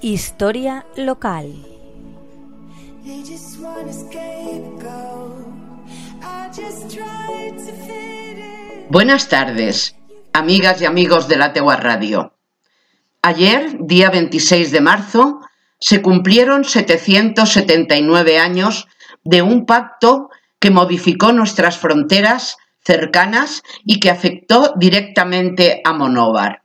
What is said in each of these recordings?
Historia local. Buenas tardes, amigas y amigos de la Tegua Radio. Ayer, día 26 de marzo, se cumplieron 779 años de un pacto que modificó nuestras fronteras cercanas y que afectó directamente a Monóvar.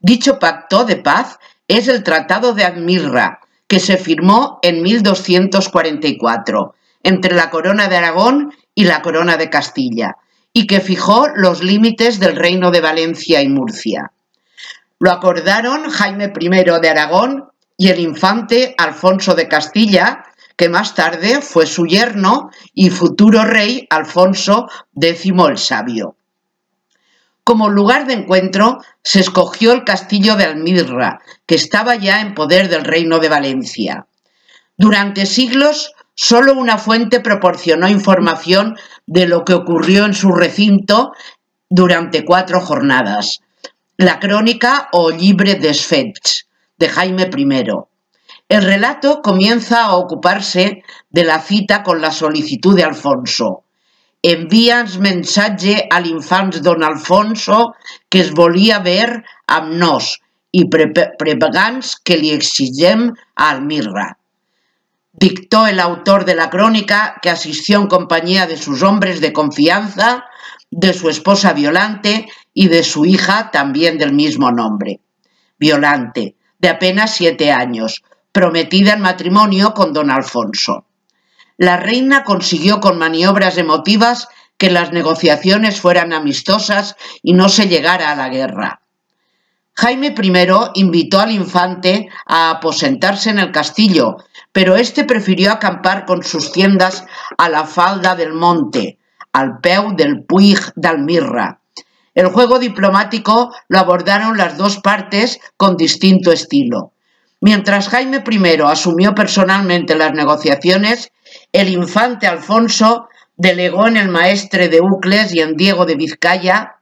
Dicho pacto de paz es el Tratado de Admirra, que se firmó en 1244 entre la Corona de Aragón y la Corona de Castilla, y que fijó los límites del Reino de Valencia y Murcia. Lo acordaron Jaime I de Aragón y el infante Alfonso de Castilla, que más tarde fue su yerno y futuro rey Alfonso X el Sabio. Como lugar de encuentro se escogió el castillo de Almirra, que estaba ya en poder del reino de Valencia. Durante siglos solo una fuente proporcionó información de lo que ocurrió en su recinto durante cuatro jornadas. La crónica o Libre des Fets de Jaime I, el relato comienza a ocuparse de la cita con la solicitud de Alfonso. Envíans mensaje al infant don Alfonso que es volia ver amb nos i pregants que li exigem a Almirra. Dictó el autor de la crónica que asistió en compañía de sus hombres de confianza, de su esposa Violante y de su hija también del mismo nombre. Violante, de apenas siete años, prometida en matrimonio con don Alfonso. La reina consiguió con maniobras emotivas que las negociaciones fueran amistosas y no se llegara a la guerra. Jaime I invitó al infante a aposentarse en el castillo, pero éste prefirió acampar con sus tiendas a la falda del monte, al peu del Puig d'Almirra. El juego diplomático lo abordaron las dos partes con distinto estilo. Mientras Jaime I asumió personalmente las negociaciones, el infante Alfonso delegó en el maestre de Ucles y en Diego de Vizcaya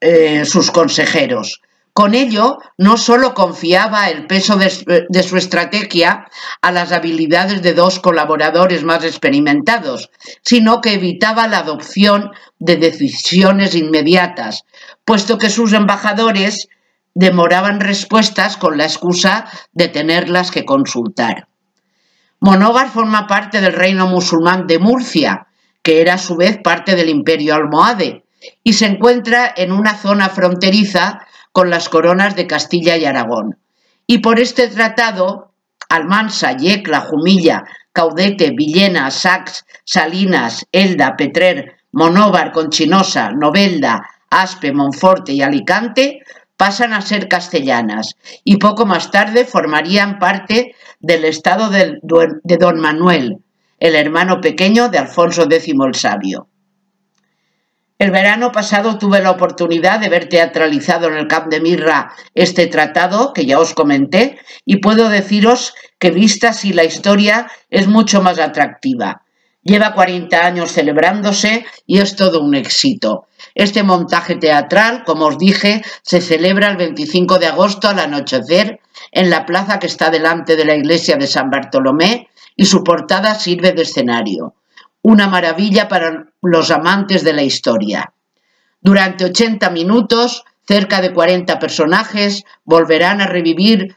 eh, sus consejeros. Con ello, no solo confiaba el peso de, de, su estrategia a las habilidades de dos colaboradores más experimentados, sino que evitaba la adopción de decisiones inmediatas, puesto que sus embajadores demoraban respuestas con la excusa de tenerlas que consultar. Monóvar forma parte del reino musulmán de Murcia, que era a su vez parte del imperio almohade, y se encuentra en una zona fronteriza con las coronas de Castilla y Aragón. Y por este tratado, Almansa, Yecla, Jumilla, Caudete, Villena, Sax, Salinas, Elda, Petrer, Monóvar, Conchinosa, Novelda, Aspe, Monforte y Alicante pasan a ser castellanas y poco más tarde formarían parte del estado de, don Manuel, el hermano pequeño de Alfonso X el Sabio. El verano pasado tuve la oportunidad de ver teatralizado en el Camp de Mirra este tratado que ya os comenté y puedo deciros que vista así la historia es mucho más atractiva. Lleva 40 años celebrándose y es todo un éxito. Este montaje teatral, como os dije, se celebra el 25 de agosto al anochecer en la plaza que está delante de la iglesia de San Bartolomé y su portada sirve de escenario. Una maravilla para los amantes de la historia. Durante 80 minutos, cerca de 40 personajes volverán a revivir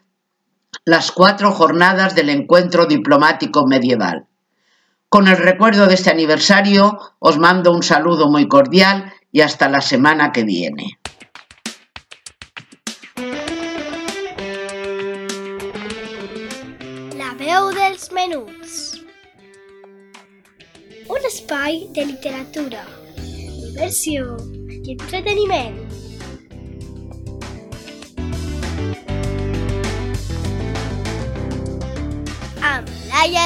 las cuatro jornadas del encuentro diplomático medieval. Con el recuerdo de este aniversario, os mando un saludo muy cordial y hasta la semana que viene. La veu dels menuts. Un espai de literatura, diversió i entreteniment. Amb Laia.